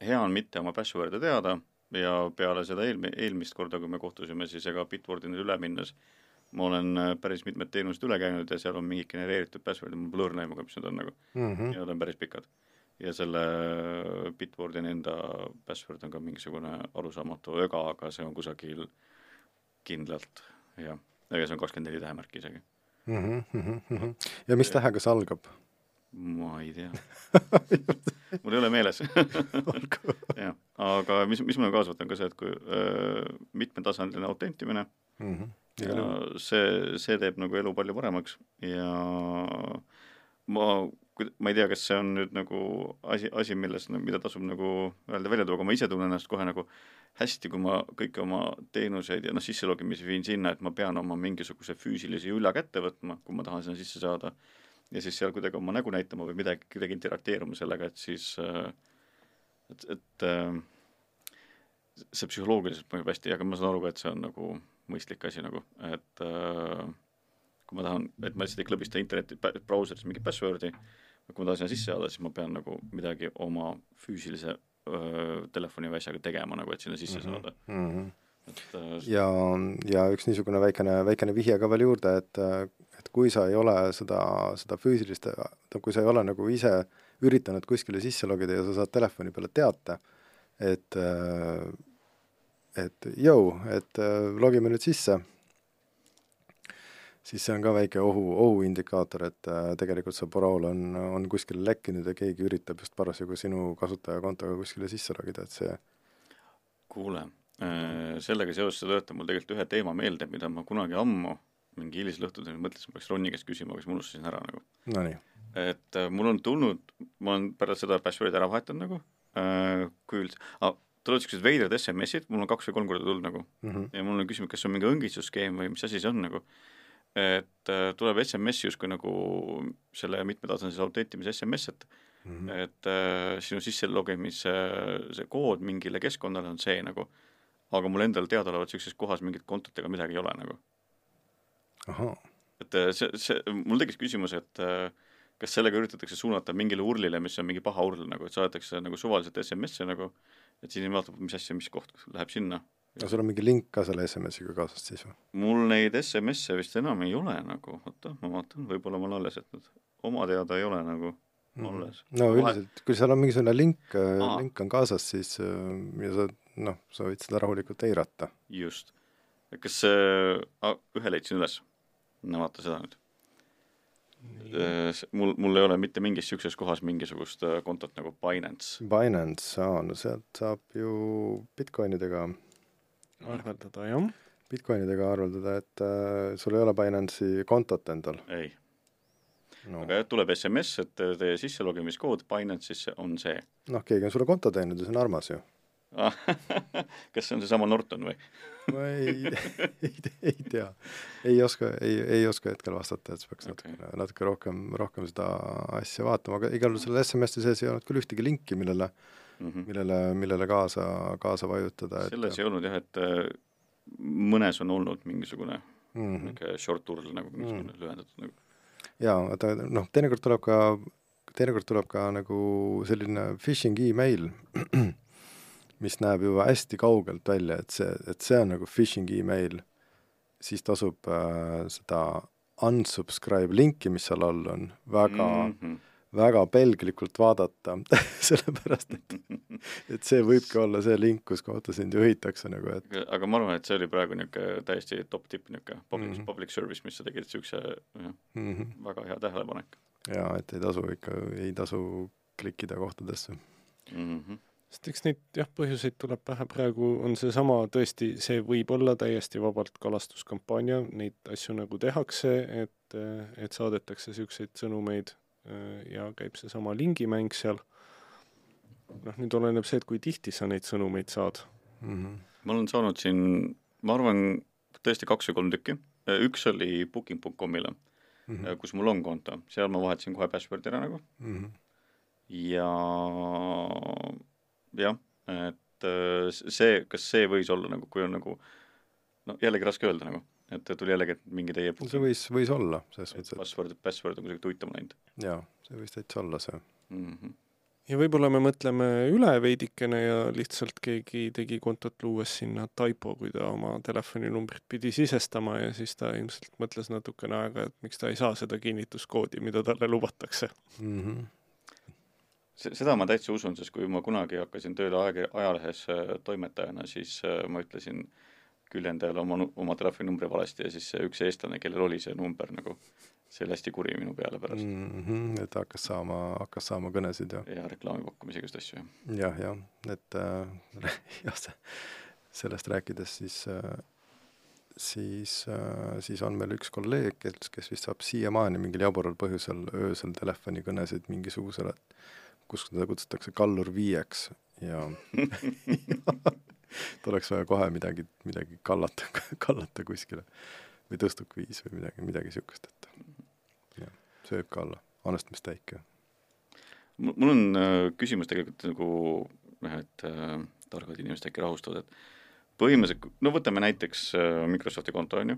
hea on mitte oma password'e teada ja peale seda eelmi-, eelmist korda, kui me kohtusime, siis ega Bitwardile üle minnes ma olen äh, päris mitmed teenused üle käinud ja seal on mingid genereeritud password'id, õrna aimu ka, mis need on nagu mm. -hmm. ja need on päris pikad. Ja selle Bitwardi enda password on ka mingisugune arusaamatu öga, aga see on kusagil kindlalt, jah, ega see on kakskümmend neli tähemärki isegi mm. -hmm. ja mis tähega see algab? ma ei tea [laughs] mul ei ole meeles [laughs] jah, aga mis, mis mul kaasa võtan ka see, et kui öö, mitmetasandiline autentimine mm, -hmm. ja see, see teeb nagu elu palju paremaks ja ma, ma ei tea, kas see on nüüd nagu asi, asi, milles, mida tasub nagu öelda välja tuua, aga ma ise tunnen ennast kohe nagu hästi, kui ma kõiki oma teenuseid ja noh, sisselogimisi viin sinna, et ma pean oma mingisuguse füüsilise jula kätte võtma, kui ma tahan sinna sisse saada. Ja siis seal kuidagi oma nägu näitama või midagi, kuidagi interakteeruma sellega, et siis et, et see psühholoogiliselt mõjub hästi, aga ma saan aru ka, et see on nagu mõistlik asi nagu, et kui ma tahan, et ma lihtsalt ei klõbista interneti brauseris mingit password'i, kui ma tahan sinna sisse saada, siis ma pean nagu midagi oma füüsilise öö, telefoni või asjaga tegema nagu, et sinna sisse Mhm, saada. mhm. et äh, ja, ja üks niisugune väikene, väikene vihje ka veel juurde, et et kui sa ei ole seda, seda füüsilist, kui sa ei ole nagu ise üritanud kuskile sisse logida ja sa saad telefoni peale teate, et et jõu, et logime nüüd sisse, siis see on ka väike ohu, ohuindikaator, et äh, tegelikult see parool on, on kuskile lekkinud ja keegi üritab just parasjagu sinu kasutajakontoga kuskile sisse logida, et see kuule, sellega seoses sa tuletab mul tegelikult ühe teema meelde, mida ma kunagi ammu mingi hilisel õhtul mõtlesin, peaks Ronni käest küsima, aga siis ma unustasin ära nagu. Nonii. et äh, mul on tulnud, ma olen pärast seda password'i ära vahetanud nagu äh,, kui üldse ah,, tulevad siuksed veidrad SMS-id, mul on kaks või kolm korda tulnud nagu mm -hmm. ja mul on küsimus, kas see on mingi õngitsusskeem või mis asi see on nagu. Et äh, tuleb SMS justkui nagu selle mitmetasandise autentimise SMS, et Mm -hmm. et äh, sinu sisselogimise see kood mingile keskkonnale on see nagu, aga mul endal teadaolevalt niisuguses kohas mingit kontot ega midagi ei ole nagu. et äh, see, see, mul tekkis küsimus, et äh, kas sellega üritatakse suunata mingile urlile, mis on mingi paha url nagu, et saadetakse nagu suvaliselt SMS-e nagu, et siis vaatab, mis asja, mis koht läheb sinna. No sul on mingi link ka selle SMS-iga kaasas siis või? mul neid SMS-e vist enam ei ole nagu, oota, ma vaatan, võib-olla ma olen alles jätnud. oma teada ei ole nagu alles. no Vahe- üldiselt, kui seal on mingisugune link äh,, link on kaasas, siis äh, ja sa noh, sa võid seda rahulikult eirata. just. kas ah,, ühe leidsin üles. no vaata seda nüüd. mul, mul ei ole mitte mingis niisuguses kohas mingisugust äh, kontot nagu Binance. Binance, aa, no sealt saab ju Bitcoinidega, arveldada jah. Bitcoinidega arveldada, et äh, sul ei ole Binance'i kontot endal ei, no.. aga jah, tuleb SMS, et äh, teie sisselogimiskood Binance'isse on see. noh, keegi on sulle konto teinud ja see on armas ju. [laughs] kas see on seesama Norton või? ma ei, ei, ei tea, ei oska, ei, ei oska hetkel vastata, et peaks Okei. natuke, natuke rohkem, rohkem seda asja vaatama, aga igal juhul selle SMS-i sees ei olnud küll ühtegi linki, millele, millele, millele kaasa, kaasa vajutada, et selles ei olnud jah, et äh, mõnes on olnud mingisugune mm -hmm. niisugune short url nagu mingisugune mm. lühendatud nagu. jaa, vaata noh, teinekord tuleb ka, teinekord tuleb ka nagu selline phishing email, [clears throat] mis näeb juba hästi kaugelt välja, et see, et see on nagu phishing email, siis tasub äh, seda unsubscribe linki, mis seal all on, väga mm, -hmm. Väga pelglikult vaadata, [laughs] sellepärast et, [laughs] et see võibki olla see link, kus kohta sind juhitakse nagu, et aga, ma arvan, et see oli praegu niisugune täiesti top tipp niisugune public mm. -hmm. public service, mis sa tegid, niisuguse mm -hmm. väga hea tähelepanek jaa, et ei tasu ikka, ei tasu klikkida kohtadesse. mm. -hmm. sest eks neid jah, põhjuseid tuleb pähe, praegu on seesama tõesti, see võib olla täiesti vabalt kalastuskampaania, neid asju nagu tehakse, et, et saadetakse niisuguseid sõnumeid ja käib seesama lingimäng seal noh, nüüd oleneb see, et kui tihti sa neid sõnumeid saad. Mhm. ma olen saanud siin, ma arvan, tõesti kaks või kolm tükki. üks oli booking.com'ile, Mhm. kus mul on konto, seal ma vahetasin kohe password'i ära nagu ja jah, et äh, see, kas see võis olla nagu, kui on nagu no jällegi raske öelda nagu, et tuli jällegi, et mingi teie see võis, võis olla, selles et mõttes, password, password on kuidagi tuitama läinud et jaa, see võis täitsa olla see. mm. -hmm. ja võib-olla me mõtleme üle veidikene ja lihtsalt keegi tegi kontot luues sinna taipo, kui ta oma telefoninumbrit pidi sisestama ja siis ta ilmselt mõtles natukene aega, et miks ta ei saa seda kinnituskoodi, mida talle lubatakse. Mhm. Se-, seda ma täitsa usun, sest kui ma kunagi hakkasin tööle aeg-, ajalehes äh, toimetajana, siis äh, ma ütlesin küljendajale oma, oma telefoninumbri valesti ja siis see üks eestlane, kellel oli see number nagu, see oli hästi kuri minu peale pärast mm. Mhm, et hakkas saama, hakkas saama kõnesid ja ja reklaami pakkumisi, igasuguseid asju, jah. jah, jah, et äh, [laughs] jah, sellest rääkides siis äh, siis äh,, siis on meil üks kolleeg, kes, kes vist saab siiamaani mingil jabural põhjusel öösel telefonikõnesid mingisugusele, kus teda kutsutakse Kallur Viieks ja [laughs] [laughs] tal oleks vaja kohe midagi, midagi kallata, [laughs] kallata kuskile. Või tõstuk viis või midagi, midagi niisugust, et jah, võib ka olla. Anestamisteik, jah. mul on äh, küsimus tegelikult nagu noh, et äh, targad inimesed äkki rahustavad, et põhimõtteliselt, no võtame näiteks äh, Microsofti konto, on ju,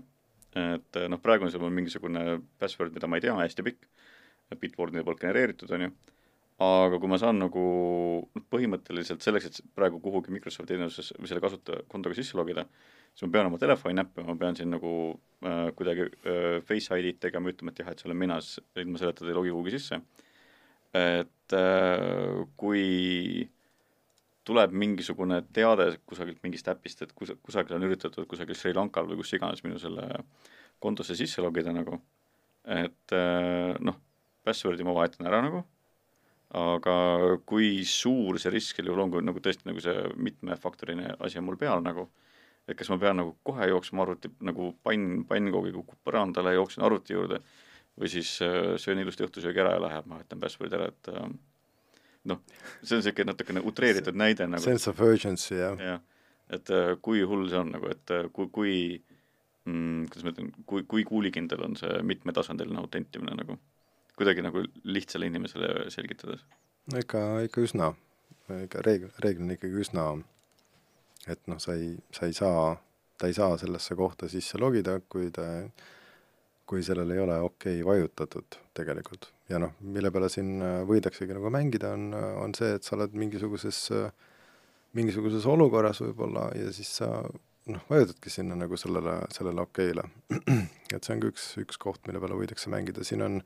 et äh, noh, praegu on seal mingisugune password, mida ma ei tea, hästi pikk, Bitwarden'i poolt genereeritud, on ju, aga kui ma saan nagu noh, põhimõtteliselt selleks, et praegu kuhugi Microsofti teenuses või selle kasutaja kontoga sisse logida, siis ma pean oma telefoni näppima, ma pean siin nagu äh, kuidagi äh, Face ID-d tegema, ütlema, et jah, et see olen mina, siis ilma selleta ta ei logi kuhugi sisse. Et äh, kui tuleb mingisugune teade kusagilt mingist äpist, et kus, kusagil on üritatud kusagil Sri Lankal või kus iganes minu selle kontosse sisse logida nagu, et äh, noh, password'i ma vahetan ära nagu, aga kui suur see risk sel juhul on, kui nagu tõesti nagu see mitmefaktoriline asi on mul peal nagu, et kas ma pean nagu kohe jooksma arvuti nagu pann, pannkoogi kukub põrandale, jooksen arvuti juurde või siis äh, söön ilusti õhtusöögi ära ja lähen, vahetan password'i ära, et äh, noh, see on niisugune natukene utreeritud näide nagu. Sense of urgency, jah. jah, et äh, kui hull see on nagu, et äh, kui, kui mm, kuidas ma ütlen, kui, kui kuulikindel on see mitmetasandiline autentimine nagu, kuidagi nagu lihtsale inimesele selgitades. no ikka, ikka üsna, ikka reegel, reeglina ikkagi üsna, et noh, sa ei, sa ei saa, ta ei saa sellesse kohta sisse logida, kui ta, kui sellel ei ole okei okay vajutatud tegelikult. ja noh, mille peale siin äh, võidaksegi nagu mängida, on, on see, et sa oled mingisuguses, mingisuguses olukorras võib-olla ja siis sa noh, vajutadki sinna nagu sellele, sellele okeile. [clears throat] et see on ka üks, üks koht, mille peale võidakse mängida, siin on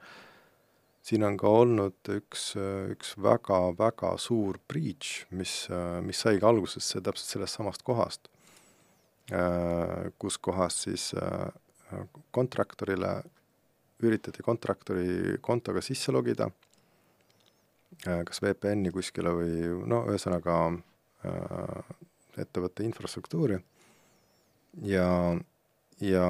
siin on ka olnud üks, üks väga-väga suur breach, mis, mis saigi algusesse täpselt sellest samast kohast, kus kohas siis kontraktorile üritati kontraktori kontoga sisse logida, kas VPN-i kuskile või no ühesõnaga ettevõtte infrastruktuuri. Ja, ja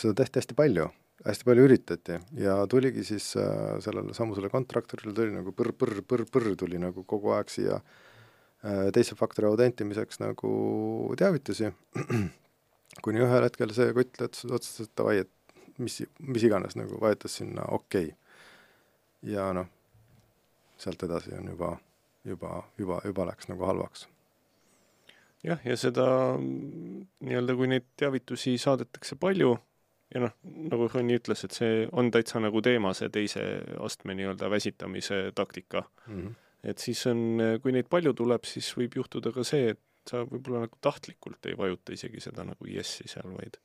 seda tehti hästi palju hästi palju üritati ja tuligi siis äh, sellele samusele kontraktorile tuli nagu põrr-põrr-põrr-põrr tuli nagu kogu aeg siia äh, teise faktori autentimiseks nagu teavitusi, [clears throat] kuni ühel hetkel see kott otsustas, et davai, et mis, mis iganes nagu vajutas sinna okei okay.. ja noh, sealt edasi on juba, juba, juba, juba läks nagu halvaks. jah, ja seda mm, nii-öelda, kui neid teavitusi saadetakse palju ja noh, nagu Ronni ütles, et see on täitsa nagu teema, see teise astme nii-öelda väsitamise taktika. Mm -hmm. et siis on, kui neid palju tuleb, siis võib juhtuda ka see, et sa võib-olla nagu tahtlikult ei vajuta isegi seda nagu yes'i seal, vaid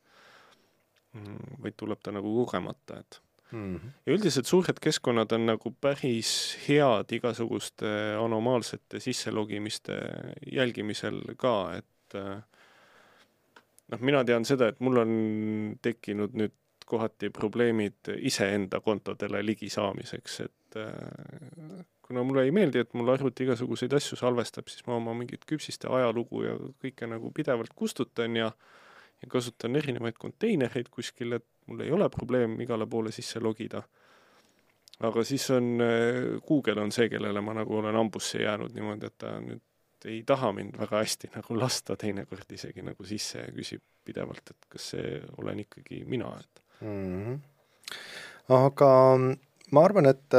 mm, vaid tuleb ta nagu kogemata, et Mm -hmm. ja üldiselt suured keskkonnad on nagu päris head igasuguste anomaalsete sisselogimiste jälgimisel ka, et äh, noh, mina tean seda, et mul on tekkinud nüüd kohati probleemid iseenda kontodele ligi saamiseks, et äh, kuna mulle ei meeldi, et mul arvuti igasuguseid asju salvestab, siis ma oma mingit küpsiste ajalugu ja kõike nagu pidevalt kustutan ja ja kasutan erinevaid konteinereid kuskil, et mul ei ole probleem igale poole sisse logida. aga siis on, Google on see, kellele ma nagu olen hambusse jäänud niimoodi, et ta nüüd ei taha mind väga hästi nagu lasta teinekord isegi nagu sisse ja küsib pidevalt, et kas see olen ikkagi mina, et mm. -hmm. aga ma arvan, et,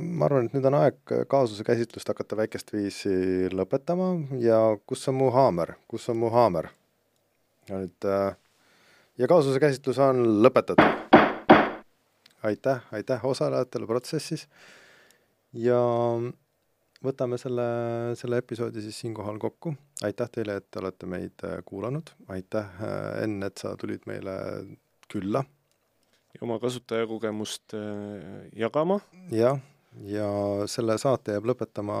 ma arvan, et nüüd on aeg kaasuse käsitlust hakata väikest viisi lõpetama ja kus on mu haamer, kus on mu haamer? nüüd ja kaasuse käsitlus on lõpetatud. aitäh, aitäh osalejatele protsessis ja võtame selle, selle episoodi siis siinkohal kokku. aitäh teile, et te olete meid äh, kuulanud, aitäh, äh, Enn, et sa tulid meile külla. ja oma kasutajakogemust äh, jagama. jah, ja selle saate jääb lõpetama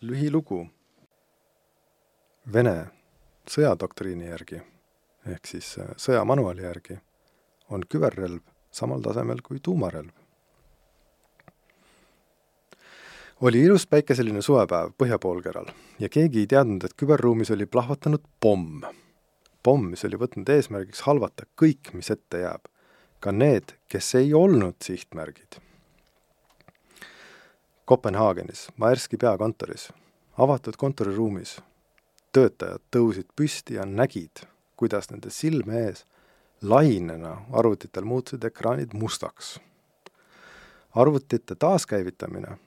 lühilugu Vene sõjadoktriini järgi ehk siis sõjamanuali järgi on küberrelv samal tasemel kui tuumarelv oli ilus päikeseline suvepäev põhjapoolkeral ja keegi ei teadnud, et küberruumis oli plahvatanud pomm. pomm, mis oli võtnud eesmärgiks halvata kõik, mis ette jääb. ka need, kes ei olnud sihtmärgid. Kopenhaagenis, Maerski peakontoris, avatud kontoriruumis, töötajad tõusid püsti ja nägid, kuidas nende silme ees lainena arvutitel muutusid ekraanid mustaks. arvutite taaskäivitamine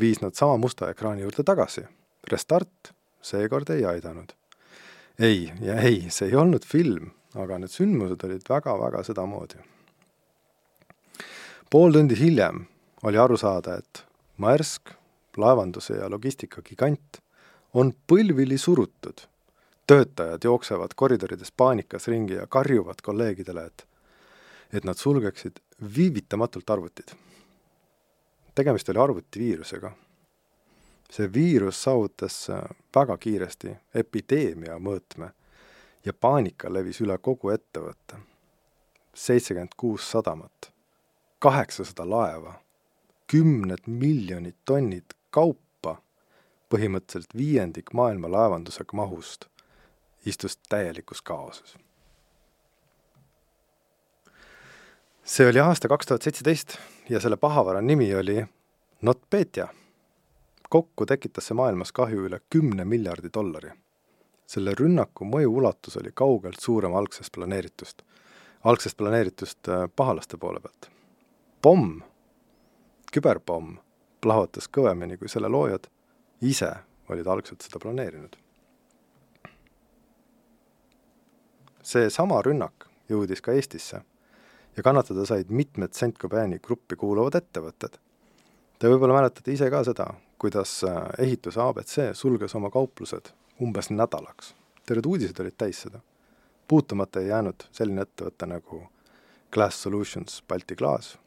viis nad sama musta ekraani juurde tagasi. Restart seekord ei aidanud. ei, ja ei, see ei olnud film, aga need sündmused olid väga-väga sedamoodi. pool tundi hiljem oli aru saada, et Maersk, laevanduse ja logistika gigant, on põlvili surutud. töötajad jooksevad koridorides paanikas ringi ja karjuvad kolleegidele, et et nad sulgeksid viivitamatult arvutid tegemist oli arvutiviirusega. see viirus saavutas äh, väga kiiresti epideemia mõõtme ja paanika levis üle kogu ettevõtte. seitsekümmend kuus sadamat, kaheksasada laeva, kümned miljonid tonnid kaupa, põhimõtteliselt viiendik maailma laevanduse mahust, istus täielikus kaoses see oli aasta kaks tuhat seitseteist ja selle pahavara nimi oli NotPetya. kokku tekitas see maailmas kahju üle kümne miljardi dollari. selle rünnaku mõju ulatus oli kaugelt suurem algsest planeeritust, algsest planeeritust äh, pahalaste poole pealt. pomm, küberpomm, plahvatas kõvemini kui selle loojad ise olid algselt seda planeerinud. seesama rünnak jõudis ka Eestisse ja kannatada said mitmed Saint-Gobaini gruppi kuuluvad ettevõtted. Te võib-olla mäletate ise ka seda, kuidas äh, ehituse abc sulges oma kauplused umbes nädalaks. terved uudised olid täis seda. puutumata ei jäänud selline ettevõte nagu Glass Solutions Balti Klaas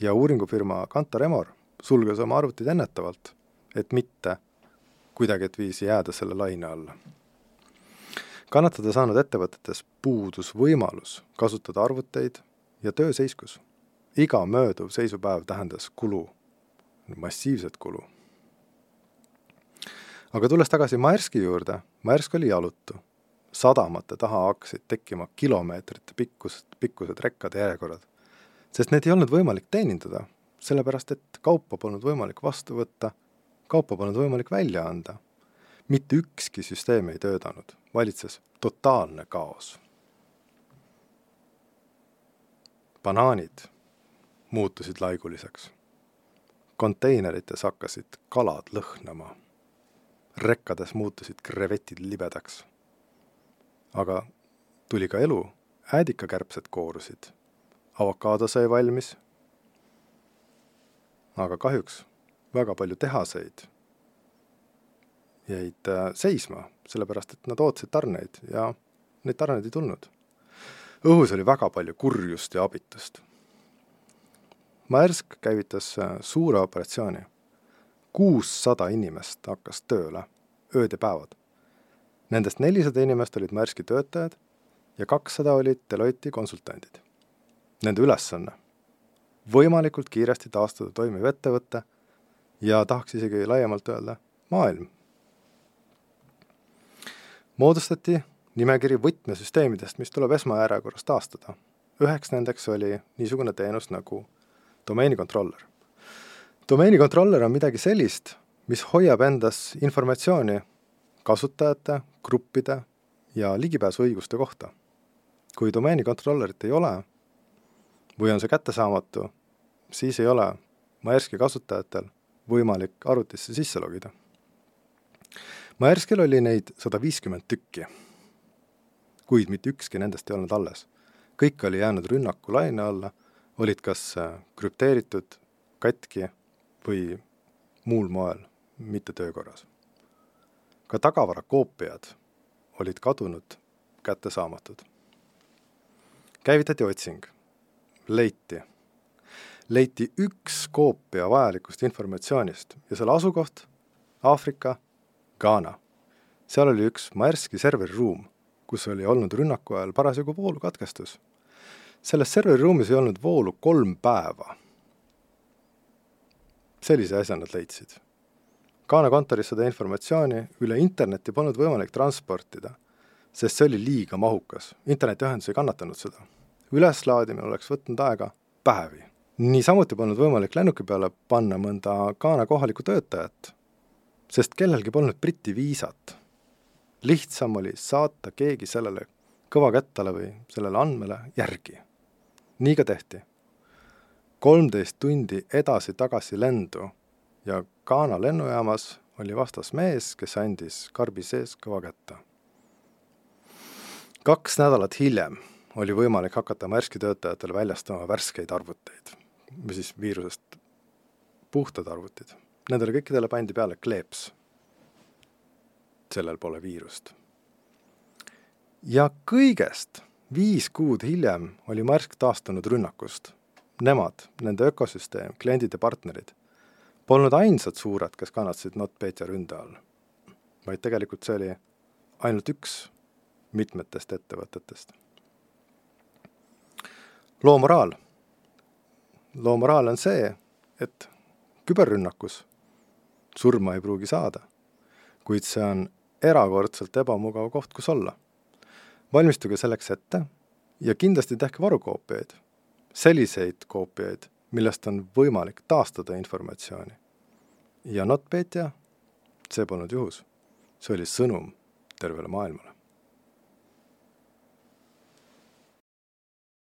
ja uuringufirma Kantar Emor sulges oma arvutid ennetavalt, et mitte kuidagiviisi jääda selle laine alla kannatada saanud ettevõtetes puudus võimalus kasutada arvuteid ja töö seiskus. iga mööduv seisupäev tähendas kulu, massiivset kulu. aga tulles tagasi Maerski juurde, Maersk oli jalutu. sadamate taha hakkasid tekkima kilomeetrite pikkus, pikkused rekkade järjekorrad. sest neid ei olnud võimalik teenindada, sellepärast et kaupa polnud võimalik vastu võtta, kaupa polnud võimalik välja anda. mitte ükski süsteem ei töötanud, valitses totaalne kaos banaanid muutusid laiguliseks. konteinerites hakkasid kalad lõhnama. rekkades muutusid krevetid libedaks. aga tuli ka elu, äädikakärbsed koorusid. avokaado sai valmis. aga kahjuks väga palju tehaseid jäid äh, seisma, sellepärast et nad ootasid tarneid ja neid tarneid ei tulnud õhus oli väga palju kurjust ja abitust. Maersk käivitas äh, suure operatsiooni. kuussada inimest hakkas tööle, ööd ja päevad. Nendest nelisada inimest olid Maerski töötajad ja kakssada olid Deloitte konsultandid. Nende ülesanne võimalikult kiiresti taastada toimiv ettevõte ja tahaks isegi laiemalt öelda, maailm. moodustati nimekiri võtmesüsteemidest, mis tuleb esmajärjekorras taastada. üheks nendeks oli niisugune teenus nagu domeenikontroller. domeenikontroller on midagi sellist, mis hoiab endas informatsiooni kasutajate, gruppide ja ligipääsuõiguste kohta. kui domeenikontrollerit ei ole või on see kättesaamatu, siis ei ole Maerski kasutajatel võimalik arvutisse sisse logida. Maerskil oli neid sada viiskümmend tükki, kuid mitte ükski nendest ei olnud alles. kõik oli jäänud rünnaku laine alla, olid kas äh, krüpteeritud, katki või muul moel mitte töökorras. ka tagavara koopiad olid kadunud, kättesaamatud. käivitati otsing, leiti leiti üks koopia vajalikust informatsioonist ja selle asukoht Aafrika, Ghana. seal oli üks Maerski serveriruum, kus oli olnud rünnaku ajal parasjagu voolukatkestus. selles serveriruumis ei olnud voolu kolm päeva. sellise asja nad leidsid. Ghana kontoris seda informatsiooni üle interneti polnud võimalik transportida, sest see oli liiga mahukas, internetiühendus ei kannatanud seda. üleslaadimine oleks võtnud aega päevi niisamuti polnud võimalik lennuki peale panna mõnda Ghana kohalikku töötajat, sest kellelgi polnud Briti viisat. Lihtsam oli saata keegi sellele kõvakettale või sellele andmele järgi. nii ka tehti. kolmteist tundi edasi-tagasi lendu ja Ghana lennujaamas oli vastas mees, kes andis karbi sees kõvakätta. kaks nädalat hiljem oli võimalik hakata Maerski töötajatele väljastama värskeid arvuteid või siis viirusest puhtad arvutid, nendele kõikidele pandi peale kleeps. Sellel pole viirust. ja kõigest viis kuud hiljem oli Marsk taastunud rünnakust. Nemad, nende ökosüsteem, kliendid ja partnerid, polnud ainsad suured, kes kannatasid NotPetya ründe all, vaid tegelikult see oli ainult üks mitmetest ettevõtetest. loo moraal loo moraal on see, et küberrünnakus surma ei pruugi saada, kuid see on erakordselt ebamugav koht, kus olla. valmistuge selleks ette ja kindlasti tehke varukoopiaid, selliseid koopiaid, millest on võimalik taastada informatsiooni. ja NotPetya, see polnud juhus, see oli sõnum tervele maailmale.